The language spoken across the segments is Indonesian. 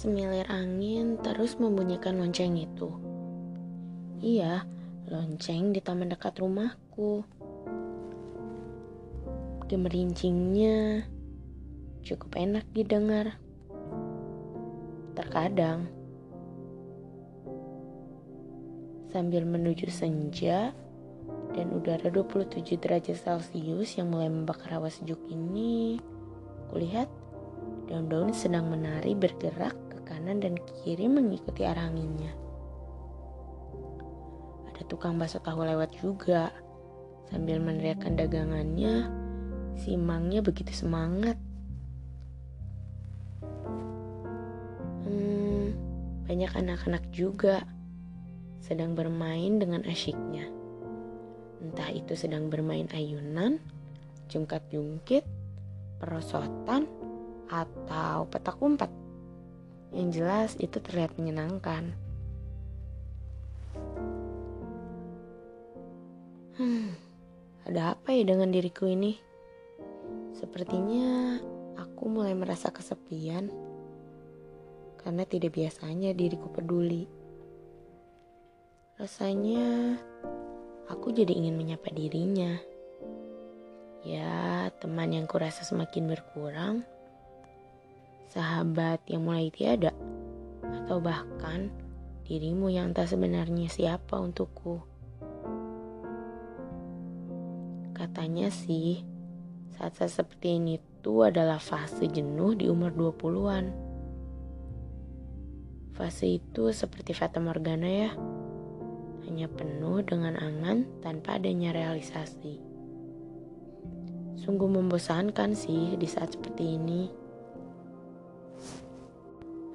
Semilir angin terus membunyikan lonceng itu. Iya, lonceng di taman dekat rumahku. Gemerincingnya cukup enak didengar. Terkadang, sambil menuju senja dan udara 27 derajat Celcius yang mulai membakar hawa sejuk ini, kulihat daun-daun sedang menari bergerak kanan dan kiri mengikuti arah anginnya. Ada tukang bakso tahu lewat juga. Sambil meneriakkan dagangannya, si Mangnya begitu semangat. Hmm, banyak anak-anak juga sedang bermain dengan asyiknya. Entah itu sedang bermain ayunan, jungkat-jungkit, perosotan, atau petak umpet. Yang jelas itu terlihat menyenangkan. Hmm, ada apa ya dengan diriku ini? Sepertinya aku mulai merasa kesepian karena tidak biasanya diriku peduli. Rasanya aku jadi ingin menyapa dirinya. Ya, teman yang kurasa semakin berkurang, sahabat yang mulai tiada, atau bahkan dirimu yang tak sebenarnya siapa untukku. Katanya sih, saat-saat seperti ini tuh adalah fase jenuh di umur 20-an. Fase itu seperti Fata Morgana ya hanya penuh dengan angan tanpa adanya realisasi. Sungguh membosankan sih di saat seperti ini.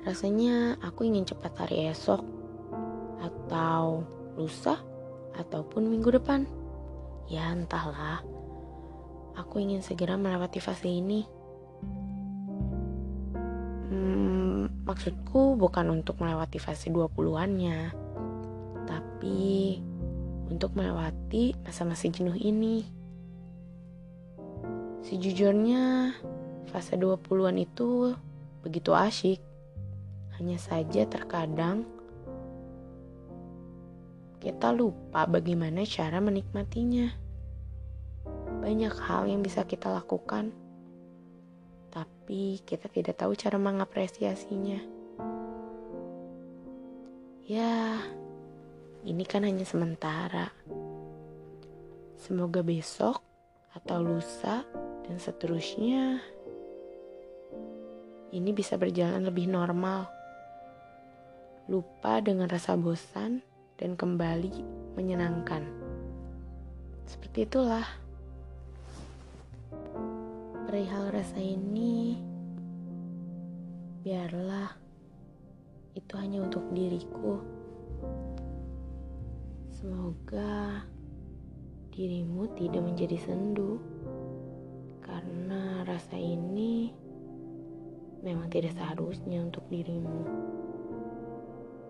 Rasanya aku ingin cepat hari esok, atau lusa, ataupun minggu depan. Ya entahlah, aku ingin segera melewati fase ini. Hmm, maksudku bukan untuk melewati fase 20-annya tapi untuk melewati masa-masa jenuh ini. Sejujurnya, fase 20-an itu begitu asyik. Hanya saja terkadang kita lupa bagaimana cara menikmatinya. Banyak hal yang bisa kita lakukan, tapi kita tidak tahu cara mengapresiasinya. Ya, ini kan hanya sementara. Semoga besok atau lusa dan seterusnya ini bisa berjalan lebih normal. Lupa dengan rasa bosan dan kembali menyenangkan. Seperti itulah. Perihal rasa ini, biarlah itu hanya untuk diriku. Semoga dirimu tidak menjadi sendu karena rasa ini memang tidak seharusnya untuk dirimu.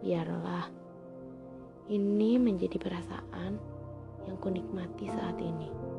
Biarlah ini menjadi perasaan yang kunikmati saat ini.